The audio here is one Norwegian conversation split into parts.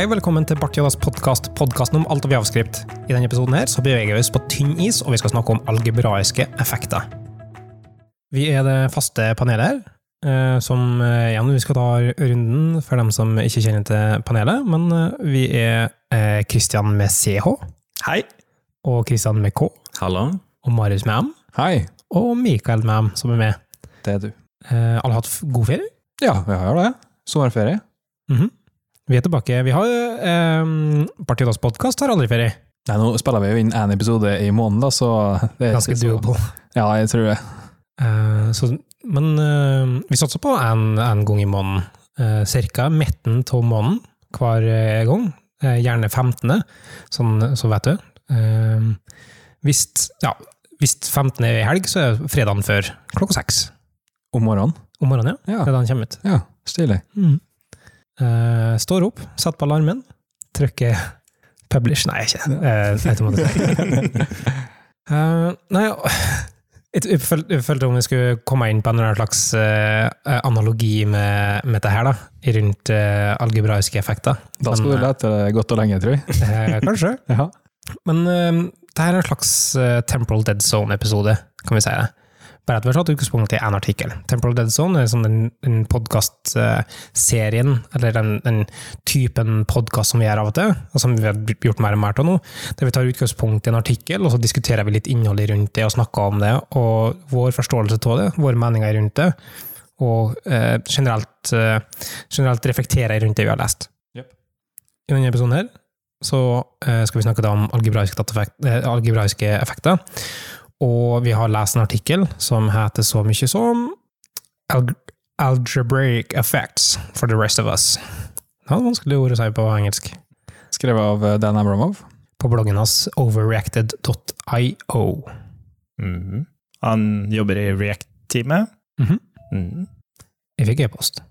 Hei, velkommen til Bartjodas podkast, podkasten om alt av javskript. I denne episoden her så beveger vi oss på tynn is, og vi skal snakke om algebraiske effekter. Vi er det faste panelet her, eh, som eh, igjen vi skal ta runden for dem som ikke kjenner til panelet. Men eh, vi er Christian med CH, Hei. og Christian med K, Hallo. og Marius med M, Hei, og Mikael med M, som er med. det er du. Alle har hatt god ferie? Ja, vi har jo det. Sommerferie. Mhm. Vi er tilbake. Vi har eh, Partidas podkast har aldri ferie. Nei, nå spiller vi jo inn én episode i måneden, da, så det er Ganske så- doable. Ja, jeg tror det. Eh, så, men eh, vi satser på en, en gang i måneden. Uh, cirka midten av måneden hver eh, gang. Eh, gjerne 15., sånn, så vet du. Eh, hvis, ja, hvis 15. er i helg, så er fredagen før klokka seks. Om morgenen. Om morgenen, ja. Ja, Fredagen kommer ut. ja stilig. Eh, står opp, setter på alarmen, trykker publish Nei, ikke uh. Eh, nei, jeg, jeg, føl- jeg følte om vi skulle komme inn på en slags eh, analogi med, med det her, da, rundt uh, algebraiske effekter. Da skal Men, du lete godt og lenge, tror jeg. kanskje. Ja. Men det her er en slags Temporal Dead Zone-episode, kan vi si det. Bare at vi har tatt utgangspunkt i én artikkel. Temporal Dead Zone er liksom den, den podkastserien, eller den, den typen podkast som vi gjør av og til, og som vi har gjort mer og mer av nå, der vi tar utgangspunkt i en artikkel, og så diskuterer vi litt innholdet rundt det, og snakker om det, og vår forståelse av det, våre meninger rundt det, og eh, generelt, eh, generelt reflekterer rundt det vi har lest. Yep. I denne episoden her så eh, skal vi snakke om algebraiske, eh, algebraiske effekter. Og vi har lest en artikkel som heter så mye som Alg Algebraic Effects for the Rest of Us. Det var et vanskelig ord å si på engelsk. Skrevet av eh, Dan Abramov. På bloggen hans overreacted.io. Mhm. Han jobber i React-teamet. Mm -hmm. mm. Jeg fikk e-post.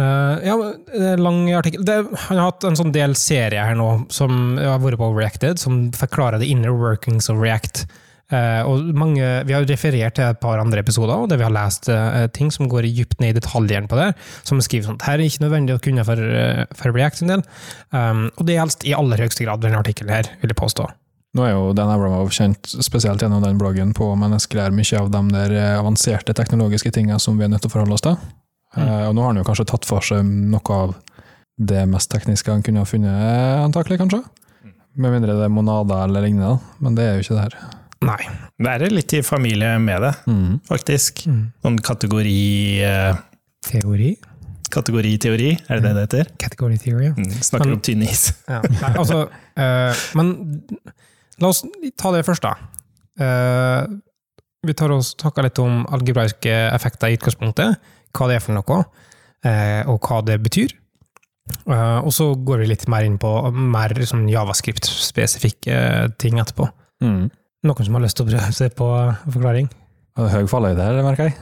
Eh, ja, er lang artikkel. Det, han har hatt en sånn del serie her nå, som har vært på Overreacted, som forklarer the inner workings of React. Uh, og mange, Vi har referert til et par andre episoder, der vi har lest uh, ting som går dypt ned i detaljene på det, som skriver sånn her er ikke nødvendig å kunne for, uh, for React sin del. Um, og det gjelder i aller høyeste grad denne artikkelen her, vil jeg påstå. Nå er jo Dan Abramov kjent spesielt gjennom den bloggen på menneskelære mye av de der avanserte teknologiske tingene som vi er nødt til å forholde oss til. Mm. Eh, Og nå har han jo kanskje tatt for seg noe av det mest tekniske han kunne ha funnet, eh, antakelig, kanskje? Med mindre det er monader eller lignende, men det er jo ikke det her. Nei. Være litt i familie med det, Mm. faktisk. Mm. Sånn kategori... eh, Teori? Kategoriteori, er det det det heter? Category theory, ja. Mm. Snakker Men- om tynn is. Ja. Nei, altså, eh, men la oss ta det først, da. Eh, vi tar oss snakker litt om algebraiske effekter i utgangspunktet, hva det er for noe, eh, og hva det betyr. Eh, og så går vi litt mer inn på mer sånn javascript-spesifikke ting etterpå. Mm. Noen som har lyst til å prøve seg på forklaring? Høy fallhøyde her, merker jeg.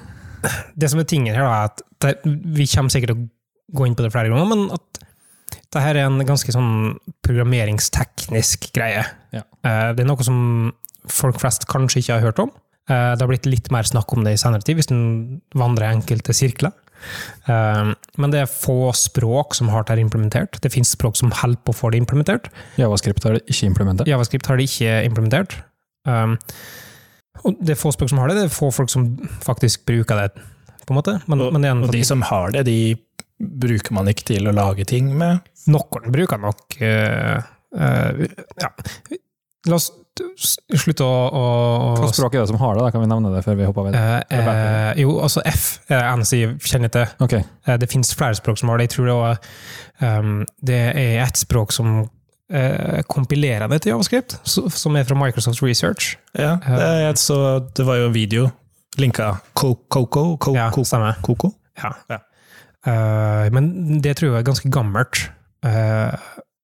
Det som er tingen her, er at det, vi kommer sikkert til å gå inn på det flere ganger, men at det her er en ganske sånn programmeringsteknisk greie. Ja. Eh, Det er noe som folk flest kanskje ikke har hørt om. Eh, Det har blitt litt mer snakk om det i senere tid, hvis den vandrer enkelte sirkler. Eh, Men det er få språk som har dette implementert. Det finnes språk som holder på å få det implementert. Javascript har det ikke implementert. Javascript har det ikke implementert. Um, og det er få språk som har det, det er få folk som faktisk bruker det, på en måte. Men, Og, men det en, og de som har det, de bruker man ikke til å lage ting med. Noen bruker nok uh, uh, Ja. La oss s- slutte å, å, Hva språk er det som har det? Da kan vi nevne det før vi hopper videre. eh, eh, Jo, altså F er det eneste jeg kjenner til. Okay. Eh, Det finnes flere språk som har det. Jeg tror det, var, um, det er ett språk som eh, kompilerer det til javascript, som er fra Microsoft Research. Ja, det, jeg så, det var jo en video. Linka Co- Coco? Co- Ja, Co- stemmer. Coco? Ja. Ja. Uh, men det tror jeg er ganske gammelt. Uh,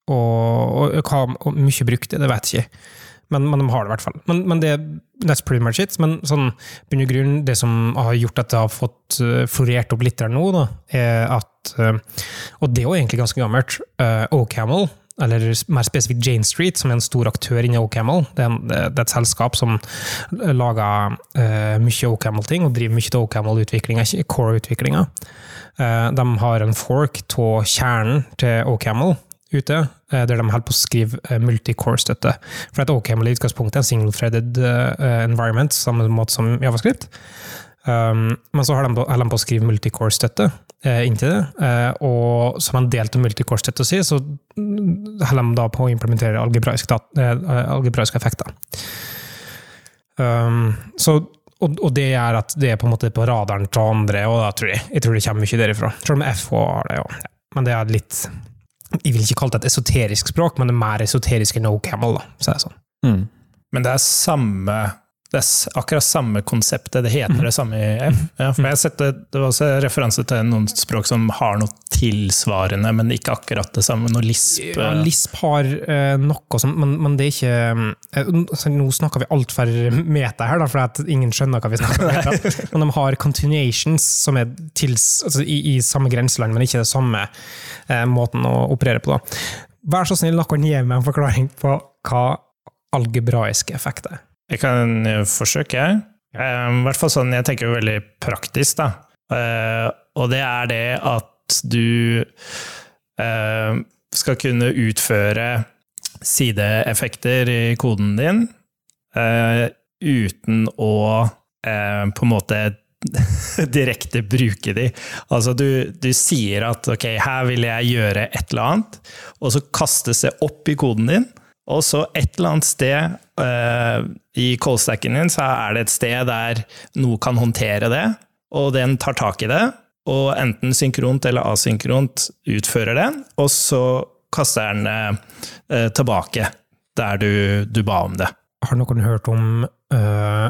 og, og hva og mye brukt det, det vet jeg ikke. Men, men de har det i hvert fall. Men, men det, that's pretty much it. Men sånn, grunn, det som har gjort at det har fått uh, florert opp litt der nå, da, er at uh, Og det er jo egentlig ganske gammelt. Uh, OCaml eller mer spesifikt Jane Street, som er en stor aktør inni OCaml. Det, det er et selskap som lager uh, mye OCaml-ting, og driver mye av OCaml-utviklinga, core-utviklinga. Eh, de har en fork av kjernen til OCaml ute, eh, der de holder på å skrive eh, multicore-støtte. For at OCaml i utgangspunktet er en single-threaded eh, environment, samme måte som Javascript. Um, men så holder de på å skrive multicore-støtte inntil det, og som en del av multicore-støtta si, så mm, holder de da på å implementere algebraiske, algebraiske effekter. Um, så, og det gjør at det er på en måte på radaren til andre, og da tror jeg, jeg tror det kommer mye derifra. Selv om FH har det, ja. Men det er litt Jeg vil ikke kalle det et esoterisk språk, men det er mer esoterisk enn camel. da, så er det sånn. Mm. Men det er samme det er akkurat samme konseptet, det heter det samme i F. Ja, for jeg har sett det, det var også referanse til noen språk som har noe tilsvarende, men ikke akkurat det samme. Noe lisp. Ja, Lisp har uh, noe som men, men det er ikke uh, Nå snakker vi altfor meta her, da, for ingen skjønner hva vi snakker om. Men de har continuations som er tils, altså i, i samme grenseland, men ikke det samme uh, måten å operere på. Da. Vær så snill, noen gi meg en forklaring på hva algebraiske effekter er. Jeg kan eh, forsøke. jeg. I hvert fall sånn jeg tenker veldig praktisk, da. Eh, og det er det at du eh, skal kunne utføre sideeffekter i koden din eh, uten å eh, på en måte direkte bruke de. Altså du, du sier at ok, her vil jeg gjøre et eller annet, og så kastes det opp i koden din, og så et eller annet sted eh, i callstacken din, så er det et sted der noe kan håndtere det, og den tar tak i det, og enten synkront eller asynkront utfører den, og så kaster den uh, tilbake der du, du ba om det. Har noen hørt om øh,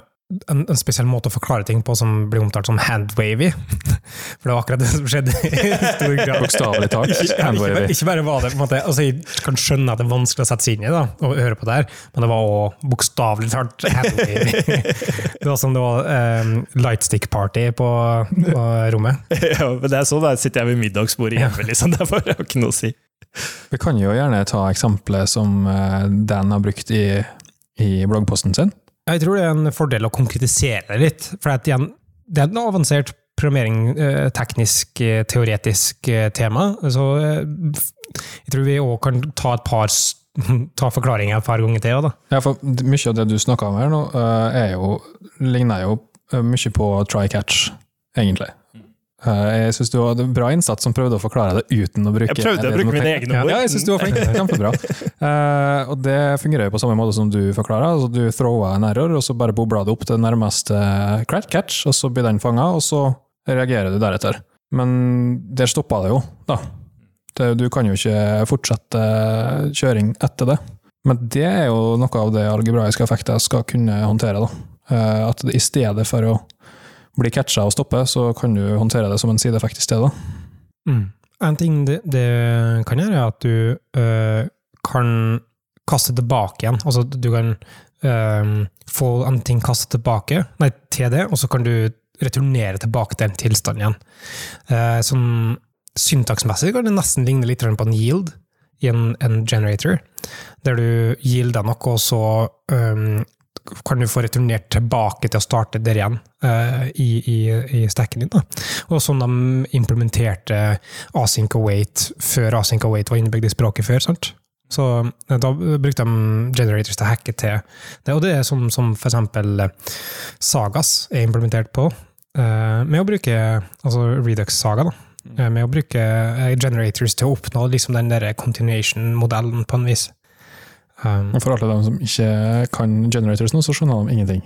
en, en spesiell måte å forklare ting på som blir omtalt som handwavy? For det var akkurat det som skjedde i stor grad. Bokstavelig talt. Handwavy. ikke bare var det på en måte, altså Jeg kan skjønne at det er vanskelig å sette seg inn i da, og høre på det her, men det var også bokstavelig talt handwavy. Det var som det var um, lightstick-party på, på rommet. ja, men det er sånn, da sitter jeg ved middagsbordet hjemme, liksom. Derfor har jeg ikke noe å si. Vi kan jo gjerne ta eksempelet som eh, Dan har brukt i, i bloggposten sin. Jeg tror det er en fordel å konkretisere det litt, for det er et avansert programmering, eh, teknisk, eh, teoretisk eh, tema. Så jeg tror vi òg kan ta et par ta forklaringer et par ganger til. Da. Ja, for mye av det du snakker om her nå, er jo, ligner jo mye på try catch, egentlig. Eh, Jeg syns du hadde bra innsats som prøvde å forklare det uten å bruke Jeg prøvde å bruke mine egne ord. Ja, jeg syns du var flink. Kjempebra. Uh, og det fungerer jo på samme måte som du forklarer. Altså, du throwa en error, og så bare bobler det opp til nærmeste catch, og så blir den fanga, og så reagerer du deretter. Men der stoppa det jo, da. Det, du kan jo ikke fortsette kjøring etter det. Men det er jo noe av det algebraiske effekter skal kunne håndtere. da. Uh, At i stedet for å bli catcha og stopper, så kan du håndtere det som en sideeffekt i stedet. Mm. En ting det, det kan gjøre, er at du øh, kan kaste tilbake igjen. Altså du kan øh, få en ting kastet tilbake nei, til det, og så kan du returnere tilbake til en tilstand igjen. Uh, sånn syntaksmessig kan det nesten ligne litt på en yield i en, en generator, der du yielder noe, og så øhm, kan du få returnert tilbake til å starte der igjen uh, i, i, i stacken din. Da. Og sånn de implementerte async await før async await var innebygd i språket før. sant? Så eh, da brukte de generators til å hacke til det, og det er som, som for eksempel eh, Sagas er implementert på, uh, med å bruke altså Redux-saga, da. Eh, Med å bruke generators til å oppnå liksom den der continuation-modellen på en vis. Um, for alle dem som ikke kan generators nå, så skjønner de ingenting.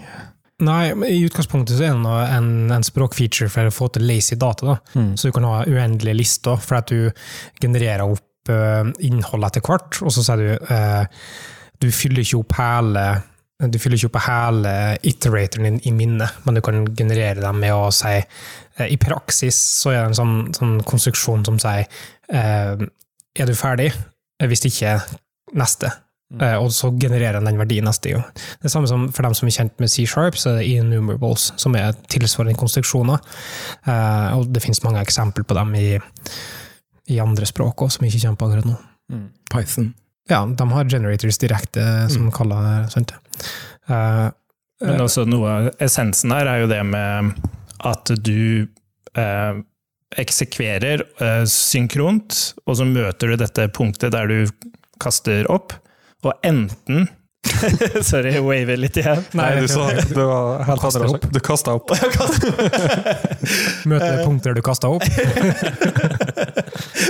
Nei, men i utgangspunktet så er det en, en språkfeature for å få til lazy data. Da. Mm. Så du kan ha uendelige lister, for at du genererer opp uh, innhold etter hvert, og så sier du uh, du fyller ikke opp hele du fyller ikke opp hele iteratoren din i minnet, men du kan generere dem med å si eh, I praksis så er det en sånn, sånn konstruksjon som sier eh, Er du ferdig? Hvis ikke, neste. Eh, og så genererer den den verdien neste jo. Det samme som for dem som er kjent med C-sharp, så er det innumerables, som er tilsvarende konstruksjoner. Eh, og det finnes mange eksempler på dem i, i andre språk også, som vi ikke kommer på akkurat nå. Python. Ja, de har generators direkte, som kaller det. Sant? Uh, Men også noe av essensen her er jo det med at du uh, eksekverer uh, synkront, og så møter du dette punktet der du kaster opp, og enten Sorry, jeg waver litt igjen. Nei, du sa du var helt Kaster opp. Du kasta opp. Møter punkter du kasta opp.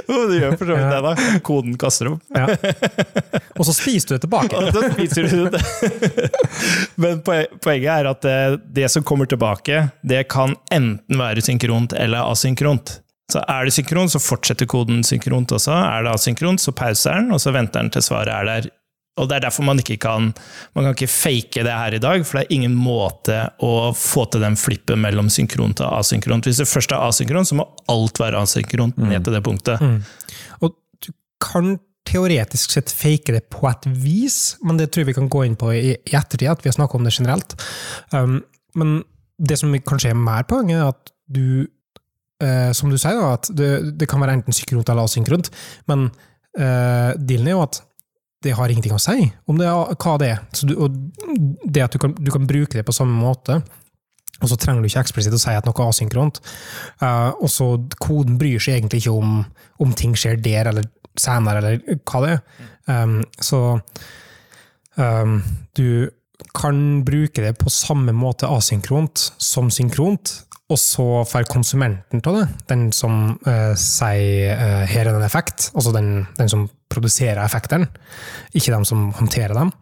Du gjør for så vidt det, da. Koden kaster opp. Ja. Og så spiser du det tilbake. Da spiser du det. Men poenget er at det, det som kommer tilbake, det kan enten være synkront eller asynkront. Så er det synkront, så fortsetter koden synkront også. Er det asynkront, så pauser den, og så venter den til svaret er der. Og Det er derfor man ikke kan man kan ikke fake det her i dag, for det er ingen måte å få til den flippen mellom synkront og asynkront. Hvis det først er asynkront, så må alt være asynkront ned til det punktet. Og du kan teoretisk sett fake det på et vis, men det tror jeg vi kan gå inn på i, i ettertid, at vi har snakket om det generelt. Um, men det som kanskje er mer poenget, er at du, eh, som du sier, at det, det kan være enten synkront eller asynkront, men uh, dealen er jo at det har ingenting å si om det er, hva det er. Du, og det at du kan, du kan bruke det på samme måte, og så trenger du ikke eksplisitt å si at noe er asynkront. Uh, og så koden bryr seg egentlig ikke om om ting skjer der eller senere, eller hva det er. Um, så um, du kan bruke det på samme måte asynkront som synkront, og så får konsumenten av det, den som uh, sier uh, 'her er en effekt', altså den, den som produserer effekten, ikke de som håndterer dem.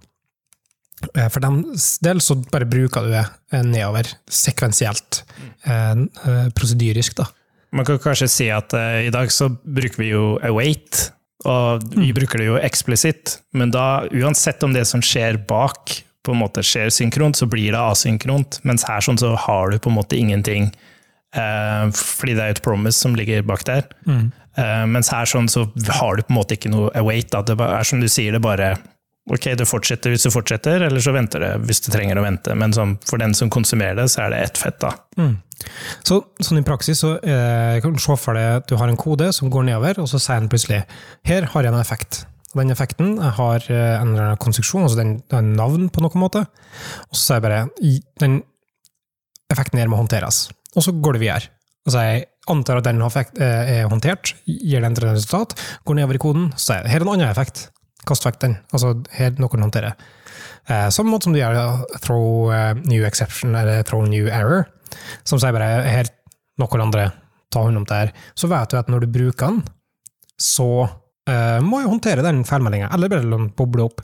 Eh, For deres del så bare bruker du det eh, nedover, sekvensielt, eh, prosedyrisk, da. Man kan kanskje si at i dag så bruker vi jo await, og vi bruker det jo eksplisitt, men da uansett om det som skjer bak på en måte skjer synkront, så blir det asynkront, mens her sånn så har du på en måte ingenting, fordi det er et promise som ligger bak der. Eh, mens her sånn så har du på en måte ikke noe await, da. det er som du sier, det bare Ok, det fortsetter hvis du fortsetter, eller så venter det hvis du trenger å vente. Men som, for den som konsumerer det, så er det ett fett, da. Så sånn i praksis så eh, kan du se for deg at du har en kode som går nedover, og så sier den plutselig her har jeg en effekt. Den effekten har eh, en eller annen konstruksjon, altså den har navn på noen måte. Og så sier jeg bare den effekten her må håndteres. Og så går det videre. Og så jeg antar at den eh, er håndtert, gir den til et resultat, går nedover i koden, så er det her er en annen effekt. Kast vekk den. Altså her noen håndterer. Eh, samme måte som du gjør throw eh, new exception eller throw new error, som sier bare her noen andre ta hånd om det her. Så vet du at når du bruker den, så eh, må jeg håndtere den feilmeldinga, eller bare la den boble opp.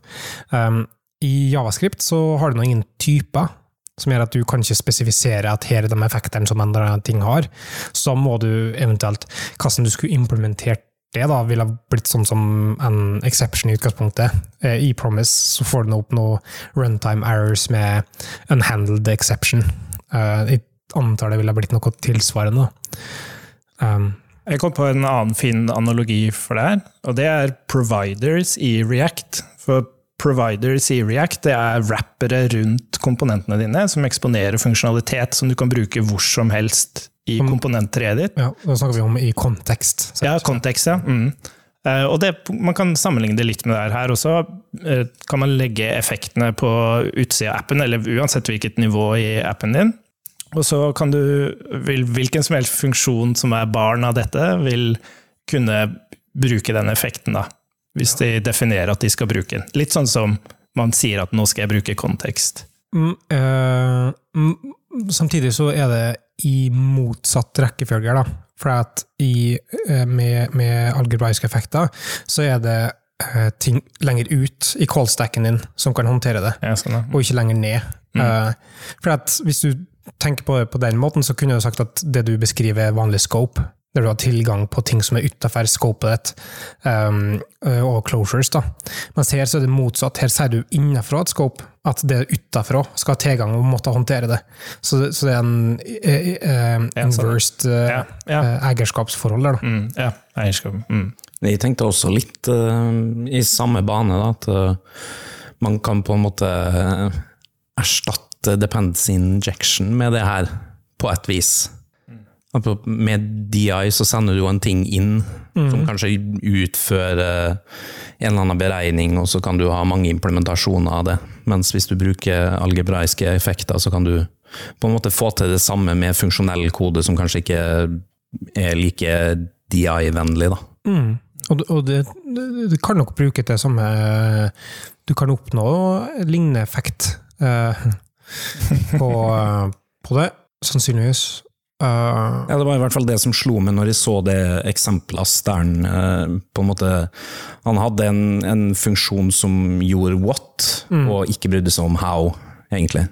Um, I Javascript så har du nå ingen typer, som gjør at du kan ikke spesifisere at her er de effektene som andre ting har. Så må du eventuelt, hvordan du skulle implementert det, da, ville blitt sånn som en exception i utgangspunktet. Eh, I Promise så får du opp noe runtime errors med unhandled exception. Eh, jeg antar det ville blitt noe tilsvarende. Um, Jeg kom på en annen fin analogi for det her, og det er providers i React. For providers i React det er wrappere rundt komponentene dine som eksponerer funksjonalitet som du kan bruke hvor som helst i komponenttreet ditt. ja, da snakker vi om i kontekst. Sett. Ja, kontekst, ja. Mm. Eh, og det, man kan sammenligne det litt med det her også. Eh, kan man legge effektene på utsida av appen, eller uansett hvilket nivå i appen din. Og så kan du, hvilken som helst funksjon som er barn av dette, vil kunne bruke den effekten, da. Hvis de definerer at de skal bruke den. Litt sånn som man sier at nå skal jeg bruke kontekst. Mm, øh, mm, samtidig så er det i motsatt rekkefølge, da. For at i, eh, med, med algebraiske effekter, så er det eh, ting lenger ut i callstacken din som kan håndtere det, Ja, sånn, ja. og ikke lenger ned. Eh, for at hvis du tenker på det på den måten, så kunne du sagt at det du beskriver er vanlig scope, der du har tilgang på ting som er utafor scopet ditt, um, og closures. da. Mens her så er det motsatt. Her sier du innenfra et scope at det utafra skal ha tilgang og måtte håndtere det. Så, så det er en eh, eh, inversed eh, Ja, ja. eierskapsforhold der, da. Mm, ja, eierskap. Mm. Jeg tenkte også litt i samme bane, da, at man kan på en måte erstatte dependency injection med det her, på et vis. Med DI så sender du en ting inn som kanskje utfører en eller annen beregning, og så kan du ha mange implementasjoner av det. Mens hvis du bruker algebraiske effekter, så kan du på en måte få til det samme med funksjonell kode, som kanskje ikke er like DI-vennlig. da. Mm. Og, og det, det- du kan nok bruke det samme Du kan oppnå lignende effekt eh, på, på det, sannsynligvis. Eh, Ja, Det var i hvert fall det som slo meg når jeg så det eksempelet der han uh, på en måte Han hadde en, en funksjon som gjorde what, og ikke brydde seg om how, egentlig.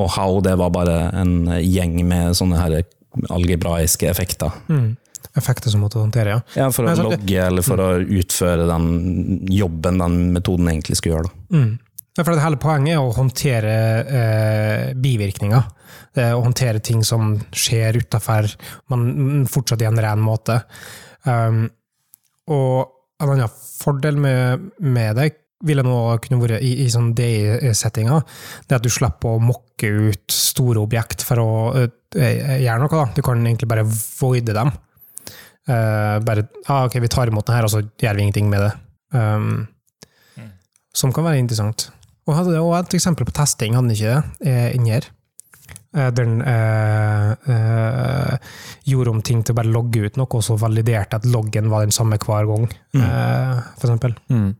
Og how, det var bare en gjeng med sånne her algebraiske effekter. mm. Effekter som måtte håndtere, ja. Ja, For å logge eller for å utføre den jobben den metoden egentlig skulle gjøre. Da. Mm. Ja, for det hele poenget er å håndtere eh, bivirkninger. Det er å håndtere ting som skjer utafor, men fortsatt i en ren måte. Um, og en annen fordel med, med det ville nå kunne vært i, i sånn DI-settinga, det at du slipper å mokke ut store objekt for å uh, gjøre noe. Da. Du kan egentlig bare voide dem. Uh, bare ah, ok, vi tar imot det her, og så gjør vi ingenting med det. Um, Som kan være interessant. Og hadde også et eksempel på testing, hadde den ikke det, eh, inni her. Eh, den eh, eh, gjorde om ting til å bare logge ut noe, og så validerte at loggen var den samme hver gang, eh, for eksempel. Mm.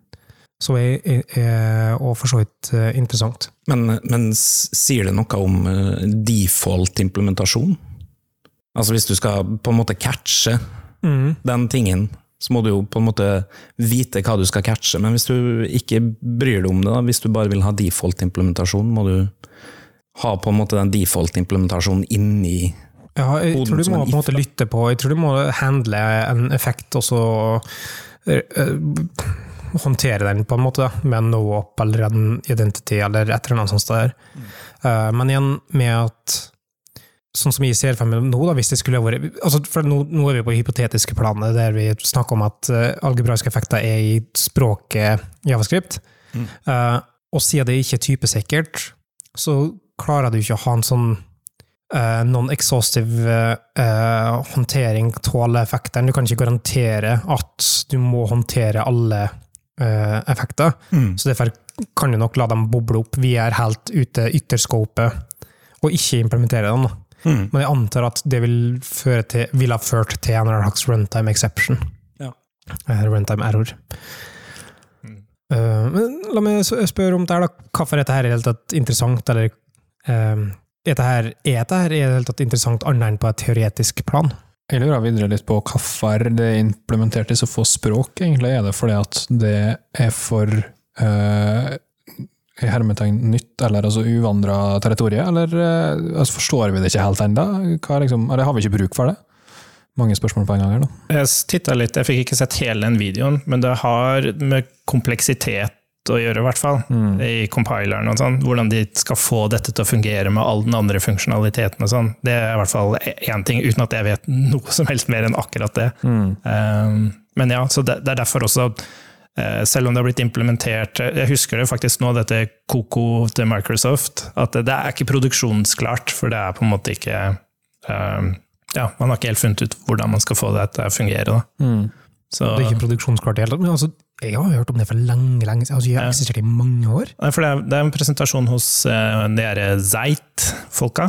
Så er, er, og for så vidt interessant. Men, men sier det noe om default-implementasjon? Altså hvis du skal på en måte catche Mm. den tingen, så må du jo på en måte vite hva du skal catche. Men hvis du ikke bryr deg om det, da, hvis du bare vil ha default-implementasjon, må du ha på en måte den default-implementasjonen inni Ja, jeg Koden tror du må på en måte lytte på Jeg tror du må handle en effekt, og så eh, eh, håndtere den på en måte, med en no-op eller en identity eller et eller annet sånt. Der. Eh, men igjen med at Sånn som jeg ser for meg nå, da, hvis det skulle vært altså for nå, nå er vi på hypotetiske planer, der vi snakker om at uh, algebraiske effekter er i språket javascript. Eh, og siden det ikke er typesikkert, så klarer du ikke å ha en sånn uh, non-exhaustive uh, håndtering av alle effektene. Du kan ikke garantere at du må håndtere alle uh, effekter. Så derfor kan du nok la dem boble opp. Vi er helt ute ytterskopet og ikke implementere dem. Mm. Men jeg antar at det vil, føre til, vil ha ført til en eller slags runtime exception. Ja. Eh, runtime error. Eh, men la meg spørre om det her, da. Hvorfor er dette her i det hele tatt interessant, eller eh, er dette her, er dette her er det tatt interessant annet enn på et teoretisk plan? Jeg lurer videre litt på hvorfor det er implementert i så få språk, egentlig. Er det fordi at det er for uh, i hermetegn nytt, eller altså uvandra territorium, eller eh, altså, forstår vi det ikke helt ennå? Liksom, eller har vi ikke bruk for det? Mange spørsmål på en gang her, da. Jeg titta litt, jeg fikk ikke sett hele den videoen, men det har med kompleksitet å gjøre, i hvert fall. I compileren og sånn. Hvordan de skal få dette til å fungere med all den andre funksjonaliteten og sånn. Det er i hvert fall én ting, uten at jeg vet noe som helst mer enn akkurat det. Um, men ja, så det, det er derfor også eh, selv om det har blitt implementert Jeg husker det faktisk nå, dette Coco til Microsoft, at det, det er ikke produksjonsklart, for det er på en måte ikke um, Ja, man har ikke helt funnet ut hvordan man skal få det til å fungere. Da. Så, Det er ikke produksjonsklart i det hele tatt. Men altså, jeg har hørt om det for lenge, lenge siden. Altså, jeg har eksistert i mange år. Det er, det er en presentasjon hos uh, de her Zeit-folka,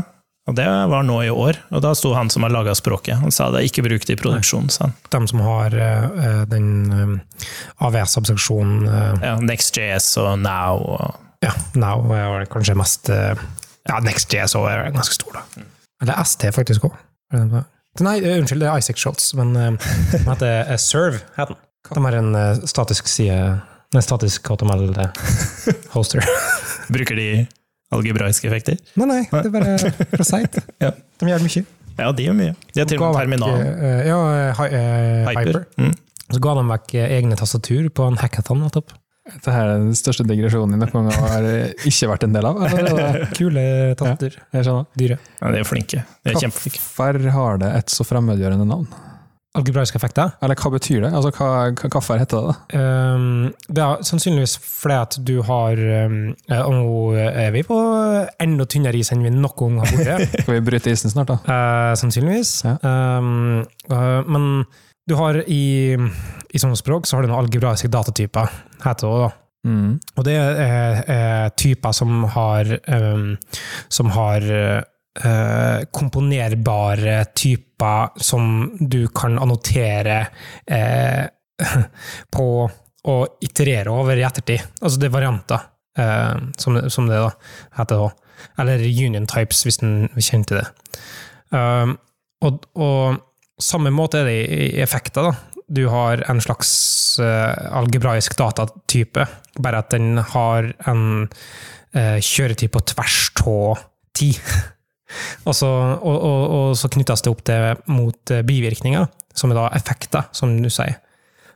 og det var nå i år. Og da sto han som har laga språket, han sa det ikke brukt i produksjon. sa han. De som har uh, den uh, AVS-abstraksjonen uh, Ja, NextJS og Now og Ja, Now er kanskje mest uh, Ja, NextJS er ganske stor, da. Eller ST, faktisk òg. Nei, unnskyld, det er Isaac Schultz, men uh, den heter Serve. heter den. De har en uh, statisk side En statisk HTML-hoster. Bruker de algebraiske effekter? nei, nei, det er bare fra Site. Ja. De gjør mye. Ja, de gjør mye. De har til og med terminal. eh, ja, hi, eh, Hyper. Hyper. Mm. Så ga de vekk eh, egne tastatur på en hackathon nettopp. Dette er den største digresjonen jeg noen gang har ikke vært en del av. Kule tastatur. Jeg skjønner. Dyre. Ja, de er flinke. De er. Hvorfor har det et så fremmedgjørende navn? Algebraiske effekter. Eller hva betyr det? Altså, hva, hva Hvorfor heter det det? Um, det er sannsynligvis fordi at du har um, Og nå er vi på enda tynnere is enn vi noen gang har vært. Skal vi bryte isen snart, da? uh, sannsynligvis. Ja. Um, uh, men du har i, i sånne språk så har du noen algebraiske datatyper, heter det. da. Mm. Og det er, er typer som har som har eh, komponerbare typer som du kan annotere eh, på og iterere over i ettertid. Altså det er varianter, eh, som, som det da heter da. Eller union types, hvis en kjenner til det. Og, og samme måte er det i effekter. da. Du har en slags algebraisk datatype, bare at den har en uh, kjøretid på tvers av tid. og, så, og, og, og så knyttes det opp til, mot eh, bivirkninger, som er da effekter, som du sier.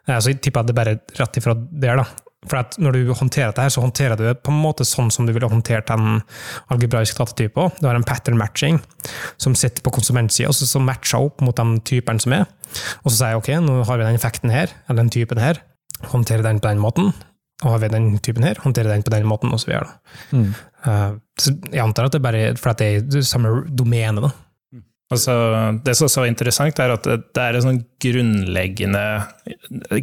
Eh, Så jeg tipper at det bare er rett ifra der, da. For at når du håndterer dette, her, så håndterer du det på en måte sånn som du ville håndtert en algebraisk datatype. Du har en pattern matching som sitter på konsumentsida, som matcher opp mot de typene som er. Og så sier jeg ok, nå har vi den effekten her, eller den typen her, håndterer den på den måten. Og har vi den typen her, håndterer den på den måten, videre. Mm. Uh, så jeg antar at det er bare for at det er samme domene, da. Altså, det som også er interessant, er at det, er et sånn grunnleggende,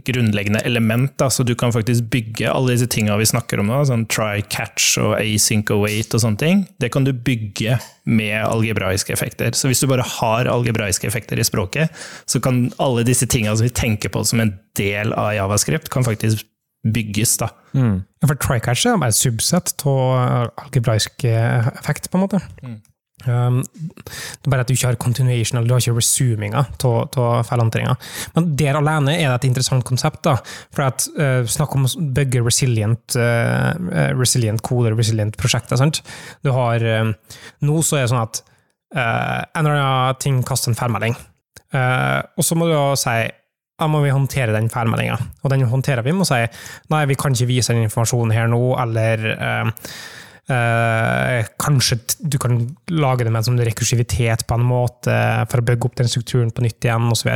grunnleggende element. Da, så du kan faktisk bygge alle disse tingene vi snakker om nå, sånn try, catch og async await og sånne ting. Det kan du bygge med algebraiske effekter. Så hvis du bare har algebraiske effekter i språket, så kan alle disse tingene som vi tenker på som en del av javascript, kan faktisk bygges. da. Mm. For trycatch er bare et subsett av algebraisk eh, effekt, på en måte. Um, det er bare at du ikke har continuation, eller du har ikke resuminga av feilhåndteringa. Men der alene er det et interessant konsept. da, for at uh, Snakk om å bygge resilient, uh, resilient koder, resilient prosjekter. sant? Du har um, Nå så er det sånn at uh, en eller annen ting kaster en feilmelding, og så må du da si da må vi håndtere den feilmeldinga. Og den håndterer vi med å si nei, vi kan ikke vise den informasjonen her nå, eller øh, øh, kanskje du kan lage det med en sånn rekursivitet på en måte for å bygge opp den strukturen på nytt igjen, osv.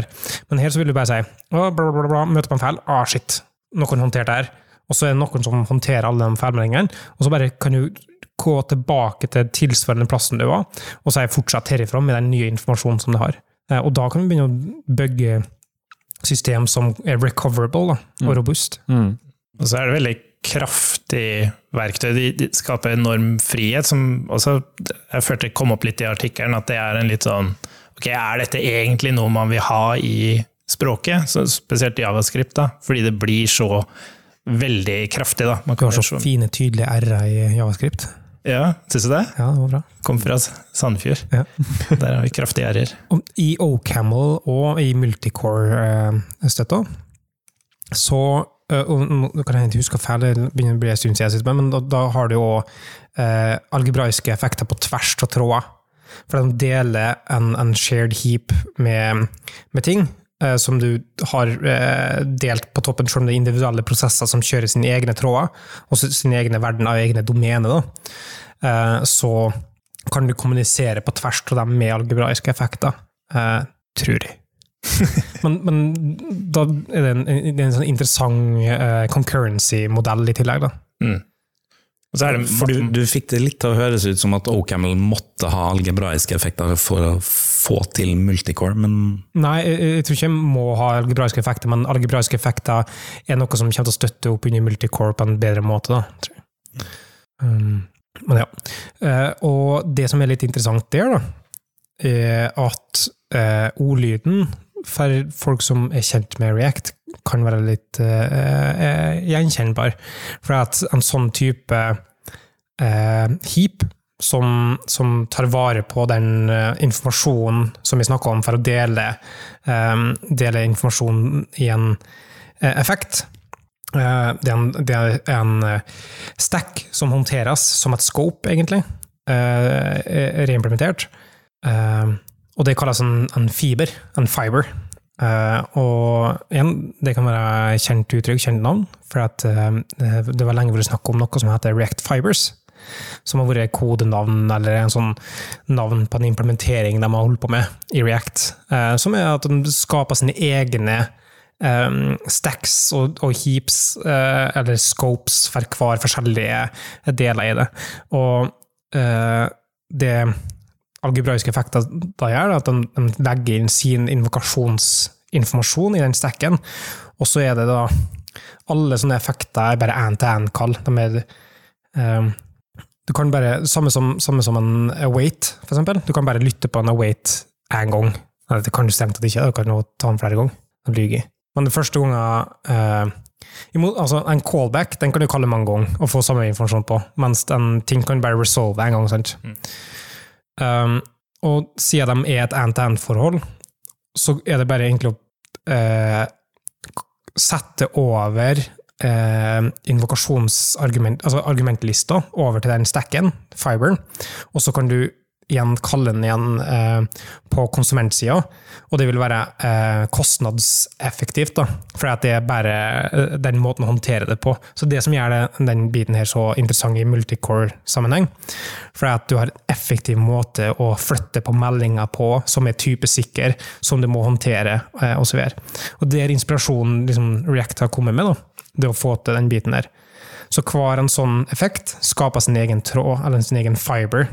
Men her så vil du bare si bla, bla, bla, møter på en feil, ah, shit, noen håndterte her. Og så er det noen som håndterer alle de feilmeldingene, og så bare kan du gå tilbake til tilsvarende plassen du var, og si fortsett herifra med den nye informasjonen som du har. Eh, Og da kan vi begynne å bygge system som er recoverable da, og robust. Mm. Og så er det veldig kraftig verktøy. De, de skaper enorm frihet, som også jeg følte kom opp litt i artikkelen, at det er en litt sånn Ok, er dette egentlig noe man vil ha i språket? Så spesielt i javascript, da, fordi det blir så veldig kraftig. da. Man Du kan så fine, tydelige r-er i javascript. Ja, syns du det? Ja, det var bra. Kom fra Sandfjord. Ja. Der har vi kraftige. Og I OCamel og i multicore-støtta, så eh, og Nå kan jeg ikke huske feil, det begynner å bli en stund siden jeg sitter med, men da, da har du jo eh, algebraiske effekter på tvers av tråder. For de deler en, en shared heap med, med ting eh, som du har eh, delt på toppen, selv om det er individuelle prosesser som kjører sine egne tråder, og sine egne verden av egne domener. Eh, så kan du kommunisere på tvers av dem med algebraiske effekter, eh, tror jeg. men, men da er det en, er en sånn interessant eh, concurrency-modell i tillegg, da. Mm. Og så er det For du, du fikk det litt til å høres ut som at OCaml måtte ha algebraiske effekter for å få til multicore, men Nei, jeg, jeg tror ikke jeg må ha algebraiske effekter, men algebraiske effekter er noe som kommer til å støtte opp under multicore på en bedre måte, da, tror jeg. Um, men ja. Uh, og det som er litt interessant der, da, er at uh, ordlyden for folk som er kjent med React, kan være litt eh, gjenkjennbar. For at en sånn type eh, heap som, som tar vare på den eh, informasjonen som vi snakker om, for å dele, eh, dele informasjon i en eh, effekt. Eh, det er en, det er en stack som håndteres som et scope, egentlig, reimplementert. Og det kalles en, en fiber, en fiber. Uh, og igjen, det kan være kjent uttrykk, kjent navn, for at uh, det var lenge vært snakk om noe som heter React Fibers. som har vært kodenavn eller en sånn navn på en implementering de har holdt på med i React. Uh, som er at de skaper sine egne um, stacks og, og heaps, eller scopes, for hver forskjellige deler i det. Og det algebraiske effekter da gjør, at de, de legger inn sin invokasjonsinformasjon i den stacken, og så er det da alle sånne effekter er bare én-til-én-kall. De er um, du kan bare, Samme som, samme som en await, for eksempel. Du kan bare lytte på en await én gang. Nei, det kan du strengt tatt ikke, du kan jo ta den flere ganger. Det lyver Men det første gangen uh, altså En callback den kan du kalle mange ganger og få samme informasjon på, mens en ting kan bare resolve en gang. sant? Mm. Um, og siden de er et end-to-end-forhold, så er det bare egentlig å uh, sette over eh, invokasjonsargument, altså argumentlista over til den stacken, fiberen, og så kan du igjen kalle den igjen eh, på konsumentsida, og det vil være eh, kostnadseffektivt, da, for det er bare eh, den måten å håndtere det på. Så det som gjør det, den biten her så interessant i multicore-sammenheng, for at du har en effektiv måte å flytte på meldinger på som er typesikker, som du må håndtere, eh, osv. Og det er inspirasjonen liksom, React har kommet med. da det å få til den biten der. Så hver en sånn effekt skaper sin egen tråd, eller sin egen fiber.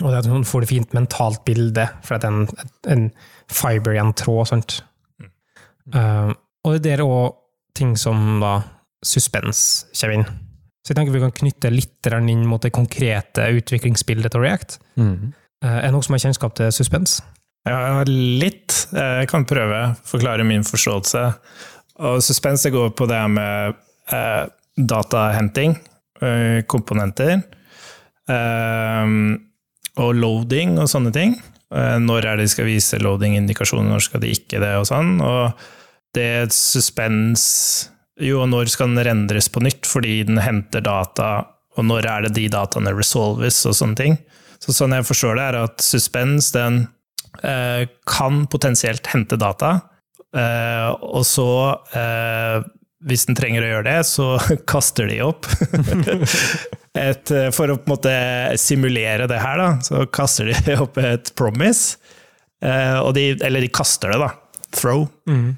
Og det at hun får det fint mentalt bilde, for at en, en fiber i en tråd. sant? Mm. Uh, og det er òg ting som da suspens kommer inn. Så jeg tenker vi kan knytte litt inn mot det konkrete utviklingsbildet til React. Mm. Uh, er det noen som har kjennskap til suspens? Ja, litt. Jeg kan prøve å forklare min forståelse. Og suspens går på det med eh, datahenting, eh, komponenter, eh, og loading og sånne ting. Eh, når er det de skal vise loading-indikasjoner, når skal de ikke det, og sånn. Og det suspens Jo, når skal den rendres på nytt fordi den henter data, og når er det de dataene resolves, og sånne ting. Så sånn jeg forstår det, er at suspens den eh, kan potensielt hente data, eh, og så, uh, hvis den trenger å gjøre det, så kaster de opp. et, eh, for å på en måte simulere det her, da, så kaster de opp et promise. Uh, de, eller de kaster det, da. Throw. Mm.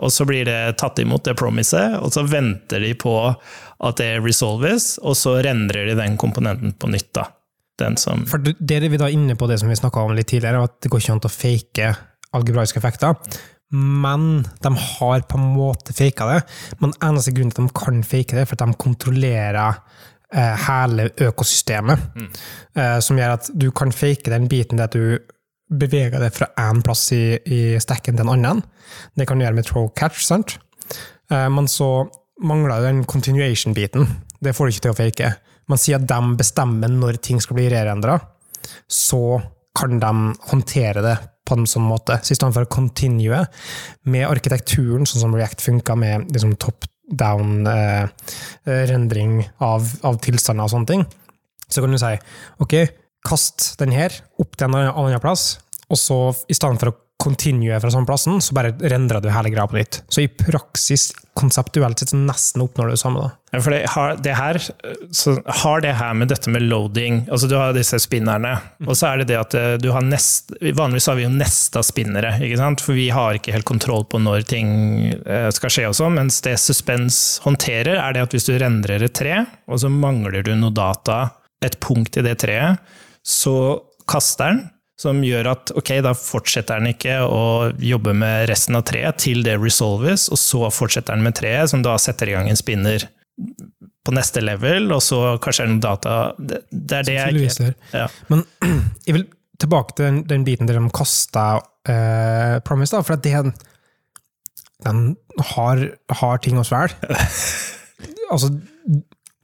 og så blir det tatt imot, det promiset, og så venter de på at det resolves, og så rendrer de den komponenten på nytt. da. Den som For det er vi da inne på det som vi snakka om litt tidligere, at det går ikke an å fake algebraiske effekter men de har på en måte faka det. Men eneste grunnen til at de kan fake det, er for at de kontrollerer eh, hele økosystemet. Mm. Eh, som gjør at du kan fake den biten der du beveger det fra én plass i, i stekken til en annen. Det kan du gjøre med throw catch, sant? Eh, men så mangler den continuation-biten. Det får du ikke til å fake. Man sier at de bestemmer når ting skal bli re-rendra, så kan de håndtere det på en sånn måte. Så i stedet for å continue med arkitekturen, sånn som React funka, med liksom top down-rendring eh, av, av, tilstander og sånne ting, så kan du si ok, kast den her opp til en annen plass, og så i stedet for å continue fra samme plassen, så bare rendrer du hele greia på nytt. Så i praksis, konseptuelt sett, så nesten oppnår du det samme. da. Ja, for det har, det her, har det her med dette med loading altså Du har disse spinnerne, mm. og så er det det at eh, du har nest, Vanligvis har vi jo nesta spinnere, ikke sant? for vi har ikke helt kontroll på når ting eh, skal skje og sånn. Mens det suspens håndterer, er det at hvis du rendrer et tre, og så mangler du noe data, et punkt i det treet, så kaster den som gjør at ok, da fortsetter den ikke å jobbe med resten av treet til det resolves, og så fortsetter den med treet, som da setter i gang en spinner på neste level, og så kanskje er det noen data Det, det er det jeg ikke ja. Men jeg vil tilbake til den, den biten der de kasta uh, Promise, da, for at det, den har, har ting å svelge. altså,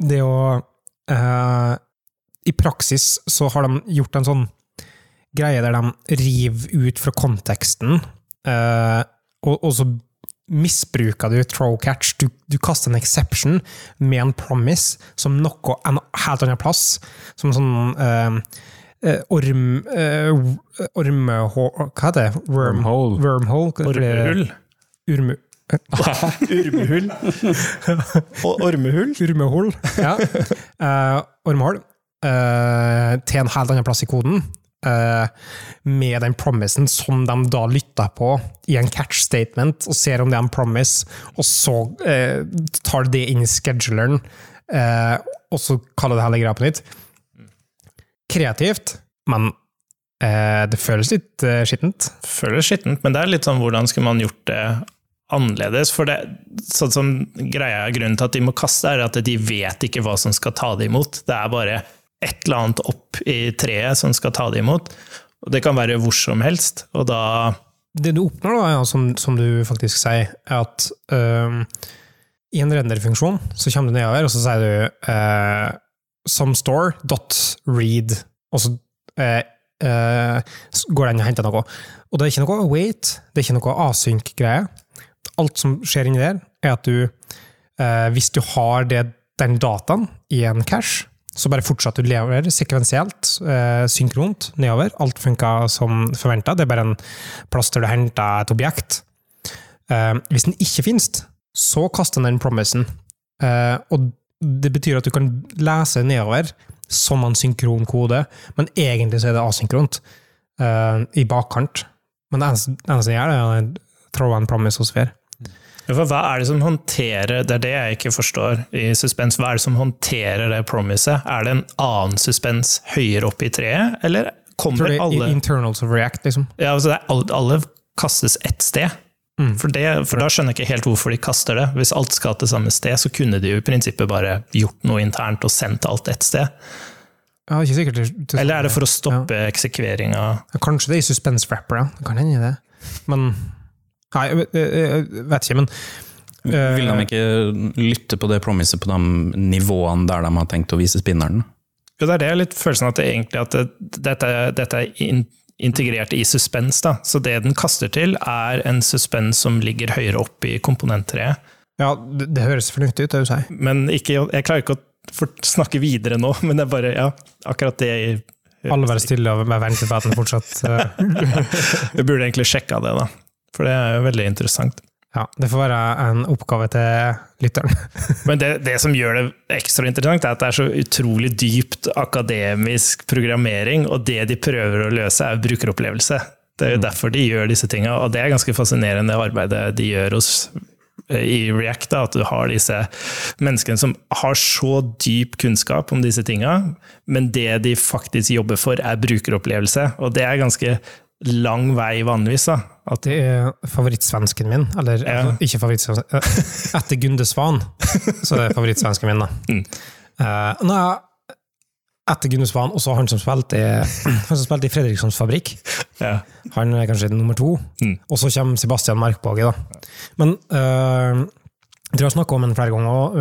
det å uh, I praksis så har de gjort en sånn greie der de river ut fra konteksten, uh, og, og, så misbruker du throw catch. Du, du, kaster en exception med en promise som noe en helt annen plass. Som sånn uh, orm... Uh, ormehål Hva heter det? Wormhole. Wormhole. Ormehull. Urme... Urmehull. Ormehull. Urmehull, ja. Uh, ormehull. Uh, til en helt annen plass i koden, med den promisen som de da lytter på i en catch statement, og ser om det er en promise, og så eh, tar de det inn i scheduleren, eh, og så kaller det hele greia på nytt. Kreativt, men eh, det føles litt eh, skittent. føles skittent, men det er litt sånn hvordan skulle man gjort det annerledes? For det, sånn som greia Grunnen til at de må kaste, er at de vet ikke hva som skal ta det imot. Det er bare et eller annet opp i treet som skal ta det imot. Og det kan være hvor som helst, og da Det du oppnår, da, ja, som, som du faktisk sier, er at øhm, i en renderfunksjon så kommer du nedover, og så sier du uh, some store dot read, og så eh, eh, går den og henter noe. Og det er ikke noe wait, det er ikke noe async-greie. Alt som skjer inni der, er at du, eh, hvis du har det, den dataen i en cache, så bare fortsatte du lever sekvensielt, eh, synkront, nedover. Alt funka som forventa. Det er bare en plass der du henter et objekt. Eh, hvis den ikke finnes, så kaster den promisen. Eh, og det betyr at du kan lese nedover som en synkron kode, men egentlig så er det asynkront eh, i bakkant. Men det eneste, det eneste jeg gjør, er å throw en promise hos Fer. For hva er det som håndterer Det er det jeg ikke forstår i suspens. Hva er det som håndterer det promiset? Er det en annen suspens høyere opp i treet, eller kommer er alle internals of React, liksom. Ja, altså alle, alle kastes ett sted. Mm. For, det, for da skjønner jeg ikke helt hvorfor de kaster det. Hvis alt skal til samme sted, så kunne de jo i prinsippet bare gjort noe internt og sendt alt ett sted. Ja, ikke sikkert Eller er det for å stoppe eksekveringa? Ja, Kanskje det er i suspense wrapper, ja. Det kan hende det. Men Nei, jeg vet- jeg- jeg ikke, men eh, Vil de ikke lytte på det promiset på de nivåene der de har tenkt å vise spinneren? Jo, det er det jeg har litt følelsen av at det egentlig at det, dette, dette er in, integrert i suspens. Da. Så det den kaster til, er en suspens som ligger høyere opp i komponenttreet. Ja, det, det høres fornuftig ut, det du sier. Men ikke, jeg klarer ikke å for, snakke videre nå, men det er bare ja, akkurat det Alle være stille og bare vente på at den fortsatt Du Vi burde egentlig sjekka det, da. For det er jo veldig interessant. Ja, det får være en oppgave til lytteren. Men det, det som gjør det ekstra interessant, er at det er så utrolig dypt akademisk programmering, og det de prøver å løse, er brukeropplevelse. Det er jo derfor de gjør disse tinga, og det er ganske fascinerende arbeidet de gjør hos i React, da, at du har disse menneskene som har så dyp kunnskap om disse tinga, men det de faktisk jobber for, er brukeropplevelse. Og det er ganske lang vei vanligvis. da. At Det er favorittsvensken min, eller Ja. ikke favorittsvensken eh, Etter Gunde Svan, så er det favorittsvensken min, da. Mm. Eh, nå, etter Gunde Svan, og så han som spilte i, i Fredrikssons Fabrikk. ja, Han er kanskje nummer to. Mm. Og så kommer Sebastian Merkbage, da. Men uh, jeg tror jeg har snakka om ham flere ganger òg.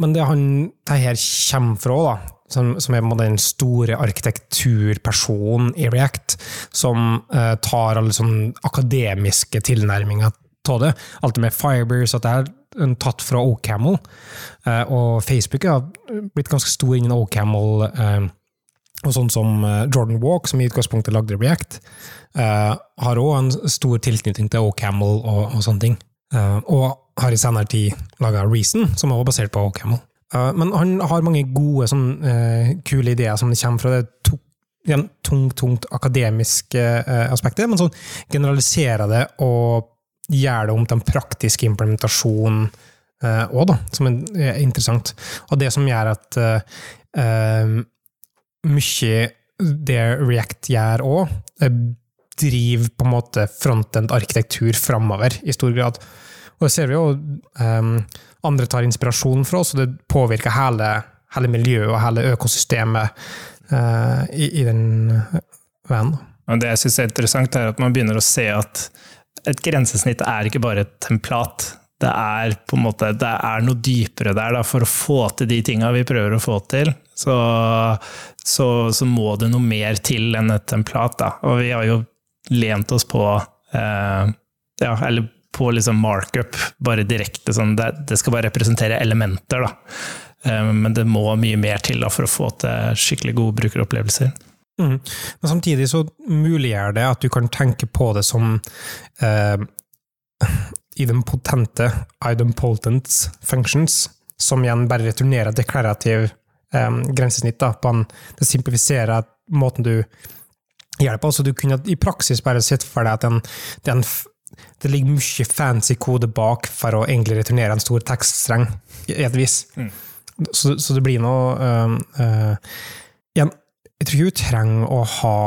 Men det han det her kommer fra, da, som, som er den store arkitekturpersonen i React, som eh, tar alle sånne akademiske tilnærminger av det. Alt det med Fibers, at det er tatt fra OCaml. Eh, og Facebook har blitt ganske stor innen OCaml. Uh, og sånn som eh, Jordan Walk, som i utgangspunktet lagde React, eh, har òg en stor tilknytning til OCaml og, og sånne ting. Eh, og har i senere tid laga Reason, som er basert på Camel. Eh, men han har mange gode, sånn, eh, kule ideer som kommer fra det igjen, tungt, tungt akademiske eh, aspektet, men sånn generaliserer det og gjør det om til en praktisk implementasjon òg, som er, er interessant. Og det som gjør at mye det React gjør òg, driver på en måte frontend-arkitektur framover i stor grad. Og det ser vi jo um, andre tar inspirasjon fra oss, og det påvirker hele, hele miljøet og hele økosystemet uh, i, i den veien. da. Og det jeg syns er interessant, er at man begynner å se at et grensesnitt er ikke bare et templat. Det er måte, det er noe dypere der. Da. For å få til de tinga vi prøver å få til, så, så, så må det noe mer til enn et templat. Da. Og vi har jo lent oss på eh, ja, eller på liksom markup, bare direkte sånn. Det, det skal bare representere elementer, da. Eh, men det må mye mer til da, for å få til skikkelig gode brukeropplevelser. Mm. Men samtidig så muliggjør det at du kan tenke på det som eh, i den potente idempotents functions, som igjen bare returnerer deklarativ eh, grensesnitt da, på en, det simplifiserer måten du gjør det på. Så du kunne i praksis bare sett for deg at en, det, er en, det ligger mye fancy kode bak for å egentlig returnere en stor tekststreng, i et vis. Så, så det blir noe um, uh, igjen, Jeg tror ikke du trenger å ha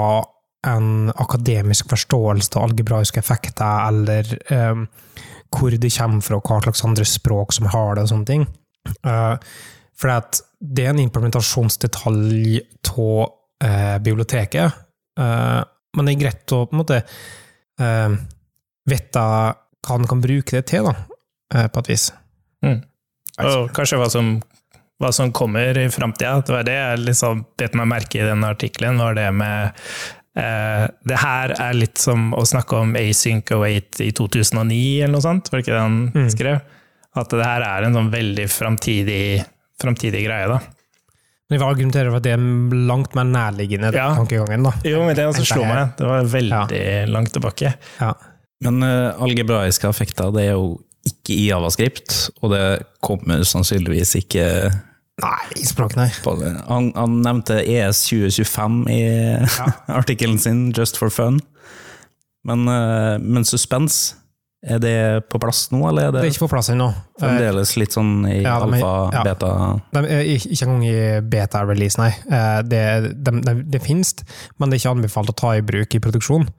en akademisk forståelse av algebraiske effekter, eller um, hvor det kommer fra, hva slags andre språk som har det, og sånne ting. Uh, for at det er en implementasjonsdetalj av uh, biblioteket, men det er greit å på en måte vite hva en kan bruke det til, da, uh, på et vis. Og kanskje hva som, hva som kommer i framtida. Det var det jeg liksom bet meg merke i den artikkelen, var det med eh, Det her er litt som å snakke om async await i 2009, eller noe sånt, var det ikke det han Mm. skrev? At det her er en sånn veldig framtidig, framtidig greie, da. Men vi argumenterer for at det er langt mer nærliggende Ja. tankegangen. da. Jo, men det også slo meg. Det var veldig langt tilbake. Ja. Men uh, algebraiske effekter det er jo ikke i javascript, og det kommer sannsynligvis ikke Nei, språk, nei. Han, han nevnte ES 2025 i artikkelen sin, Just for fun. Men, uh, men suspens, er det på plass nå, eller er Det det, er ikke på plass ennå. Eh, fremdeles litt sånn i Ja, er- alfa, ja. beta De ikke ikke engang i beta-release, nei. Eh, Det, de, de, det finnes, men det er ikke anbefalt å ta i bruk i produksjon.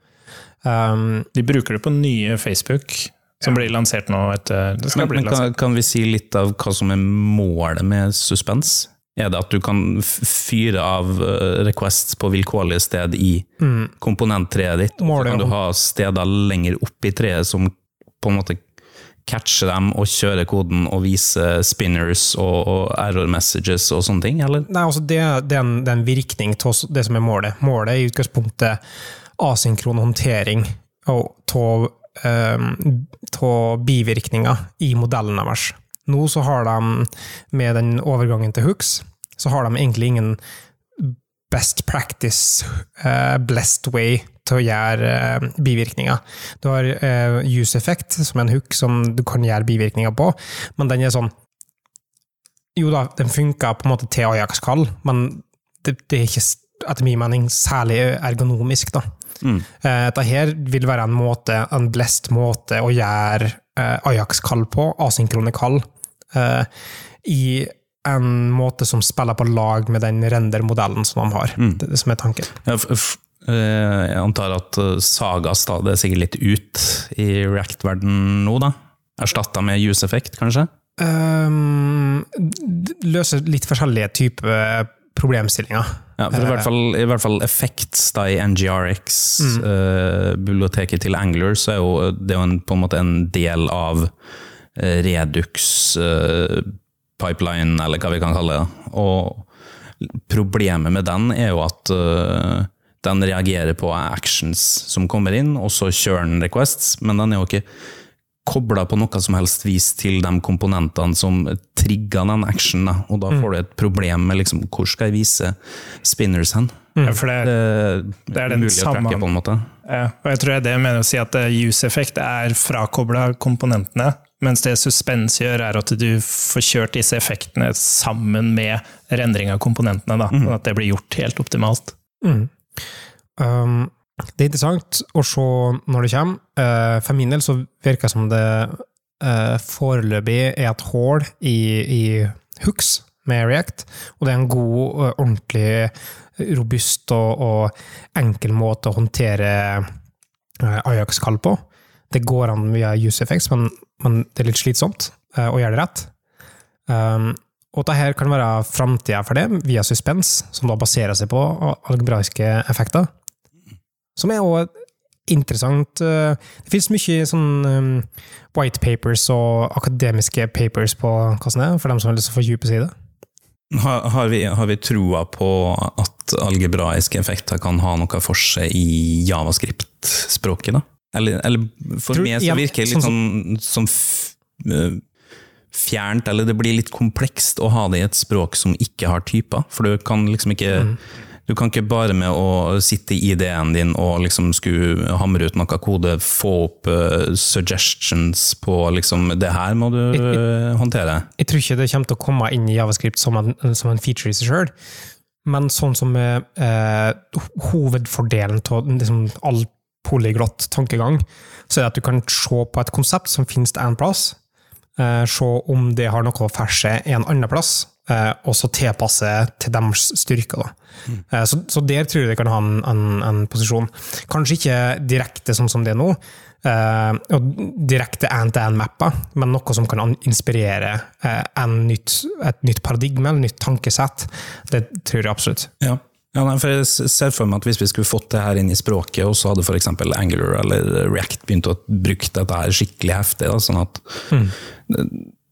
Um, De bruker det på nye Facebook, som blir lansert nå etter Det skal Men, bli men lansert. kan, kan vi si litt av hva som er målet med suspens? Er det at du kan fyre av eh, requests på vilkårlige sted i komponenttreet ditt, og så kan du ha steder lenger opp i treet som på en måte catcher dem og kjører koden og viser spinners og, og error messages og sånne ting, eller? nei, altså det, det, er en, det er en virkning av det som er målet. Målet er i utgangspunktet asynkron håndtering av bivirkninger i modellen deres. Nå så har de, med den overgangen til hooks, så har de egentlig ingen best practice, uh, blessed way til å gjøre uh, bivirkninger. Du har uh, use effect, som er en hook som du kan gjøre bivirkninger på, men den er sånn Jo da, den funker på en måte til Ajax-kall, men det, det er ikke, etter min mening, særlig ergonomisk, da. Mm. Eh, Dette her vil være en måte, en blest måte å gjøre eh, Ajax-kall på, asynkrone kall, eh, i en måte som spiller på lag med den render-modellen som de har. Mm. Det som er tanken. Ja, Jeg antar at Saga er sikkert litt ut i React-verden nå, da? Erstatta med use effect, kanskje? Um, løser litt forskjellige typer problemstillinger. Ja, for i hvert fall, i hvert fall effects da, i NGRX, eh, biblioteket til Angler, så er jo det er jo en, på en måte en del av eh, Redux eh, pipeline, eller hva vi kan kalle det. Og problemet med den er jo at uh, den reagerer på actions som kommer inn, og så kjører den requests, men den er jo ikke kobla på noe som helst vis til de komponentene som trigger den actionen. Da. Og da får du et problem med liksom, hvor skal jeg vise spinners hen? Ja, for det, Det, er den umulig å samme- på en måte. Ja, og jeg tror det jeg mener å si at eh, use effect er frakobla komponentene, mens det suspens gjør, er at du får kjørt disse effektene sammen med rendring av komponentene, da, sånn at det blir gjort helt optimalt. Mm. Um, det er interessant å se når det kommer. Uh, for min del så virker det som det uh, foreløpig er et hull i, i hooks med React, og det er en god, uh, ordentlig robust og, og enkel måte å håndtere Ajax-kall på. Det går an via use effects, men, men det er litt slitsomt å gjøre det rett. Um, og dette kan være framtida for det, via suspens, som da baserer seg på algebraiske effekter. Som er også interessant. eh, Det finnes mye sånn um, white papers og akademiske papers på hva som er, for dem som har lyst til å fordype seg i det. Har, har, vi, har vi troa på at algebraiske effekter kan ha noe for seg i javascript-språket, da? Eller, eller for Tror- meg så virker det litt sånn, sånn øh, fjernt, eller det blir litt komplekst å ha det i et språk som ikke har typer, for du kan liksom ikke Mm. Du kan ikke bare med å sitte i ID-en din og liksom skulle hamre ut noe kode, få opp uh, suggestions på liksom Det her må du uh, håndtere. Jeg tror ikke det kommer til å komme inn i Javascript som en, som en feature i seg sjøl, men sånn som eh, hovedfordelen av liksom, all polyglott tankegang, så er det at du kan se på et konsept som finnes en plass, eh, se om det har noe å ferse en annen plass, eh, og så tilpasse til deres styrker. Mm. Eh, så, så, der tror jeg det kan ha en, en, en, posisjon. Kanskje ikke direkte sånn som det er nå, Uh, og direkte end-to-end-mapper, men noe som kan inspirere nytt, et nytt paradigme eller nytt tankesett. Det tror jeg absolutt. Ja. ja nei, for jeg ser for meg at Hvis vi skulle fått det her inn i språket, og så hadde f.eks. Angular eller React begynt å bruke dette her skikkelig heftig, da, sånn at mm.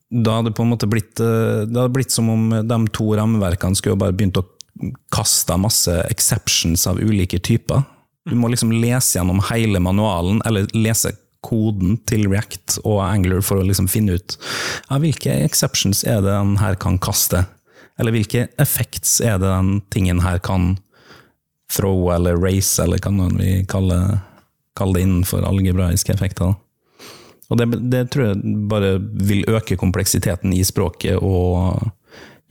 Da hadde det på en måte blitt, eh, det hadde blitt som om de to rammeverkene skulle bare begynt å kaste masse exceptions av ulike typer. Du må liksom lese gjennom hele manualen, eller lese koden til React og Angler for å liksom finne ut ja, hvilke exceptions er det den her kan kaste. Eller hvilke effects er det den tingen her kan throw eller race, eller hva vi kaller, kaller det innenfor algebraiske effekter. Og det, det, tror jeg bare vil øke kompleksiteten i språket og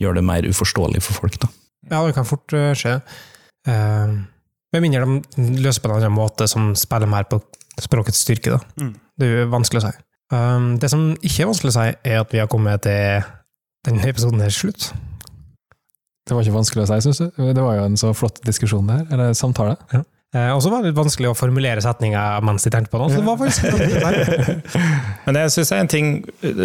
gjøre det mer uforståelig for folk. Da. Ja, det kan fort uh, skje. Uh med mindre de løser på en annen måte som spiller mer på språkets styrke. Mm. Det er jo vanskelig å si. Um, det som ikke er vanskelig å si, er at vi har kommet til denne episoden her slutt. Det var ikke vanskelig å si, syns du? Det var jo en så flott diskusjon der, eller samtale. Ja. Eh, og så var det litt vanskelig å formulere setninger mens de tenkte på noe. Så det var faktisk Men det syns jeg er en ting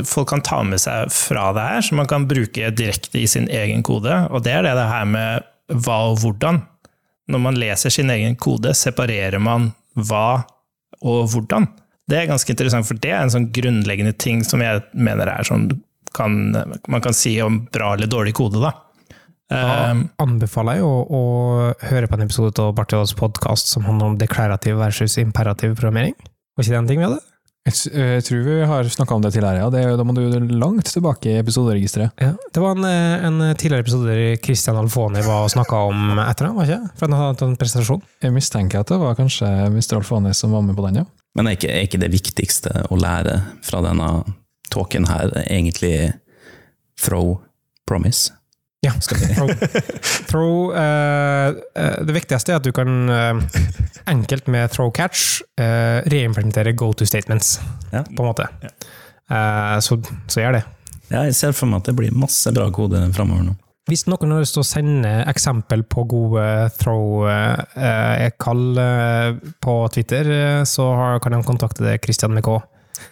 folk kan ta med seg fra det her, som man kan bruke direkte i sin egen kode, og det er det her med hva og hvordan når man leser sin egen kode, separerer man hva og hvordan. Det er ganske interessant, for det er en sånn grunnleggende ting som jeg mener er sånn kan, man kan si om bra eller dårlig kode. da. Da um, anbefaler jeg å, å, høre på en episode av Bartiolas podkast som handler om deklarativ versus imperativ programmering. Var ikke det en ting vi hadde? Jeg, jeg, tror vi har snakka om det tidligere, ja. Det, da må du langt tilbake i episoderegisteret. Ja, det var en, eh, en tidligere episode der Christian Alfoni var og snakka om etter det, var ikke? For han hadde en presentasjon. Jeg mistenker at det var kanskje Mr. Alfoni som var med på den, ja. Men er ikke, er ikke det viktigste å lære fra denne talken her egentlig throw promise? Ja. Throw. uh, uh, det viktigste er at du kan uh, enkelt med throw catch reimplementere go to statements, ja. på en måte. Ja. Så, så, gjør det. Ja, jeg ser for meg at det blir masse bra kode framover nå. Hvis noen har lyst til å sende eksempel på gode throw-kall på Twitter, så kan de kontakte deg, Christian med K.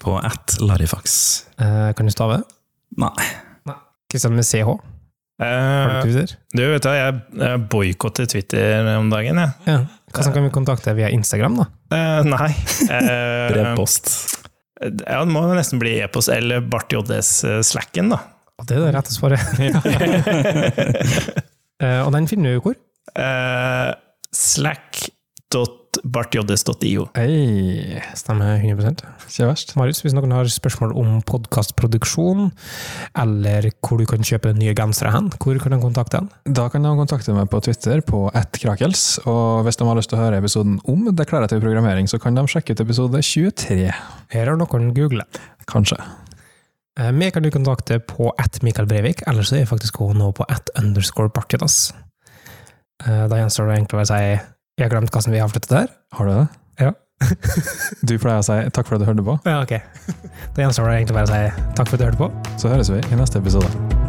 På at Larifax. Kan du stave? Nei. Nei. Christian med CH? Har du? Vet du, jeg, jeg boikotter Twitter om dagen, jeg. Ja. Hvordan kan vi kontakte via Instagram, da? Uh, nei. Uh, Brevpost. Ja, det må nesten bli e-post eller Bart JDs eh, Slacken, da. Det er det rette svaret. uh, og den finner du hvor? Uh, Slack.com bartjoddes.io. Hey, stemmer 100 Ikke verst. Marius, hvis noen har spørsmål om podkastproduksjon, eller hvor du kan kjøpe nye gensere hen, hvor kan de kontakte den? Da kan de kontakte meg på Twitter på attkrakels, og hvis de har lyst til å høre episoden om deklarativ programmering, så kan de sjekke ut episode 23. Her har noen google. Kanskje. Eh, vi kan du kontakte på at Mikael Breivik, eller så er jeg faktisk nå på at underscore bartjodas. Eh, da gjenstår det egentlig å si jeg har glemt hvordan vi har flyttet der. Har du det? Ja. du pleier å si takk for at du hørte på. Ja, ok. Da gjenstår det egentlig bare å si takk for at du hørte på. Så høres vi i neste episode.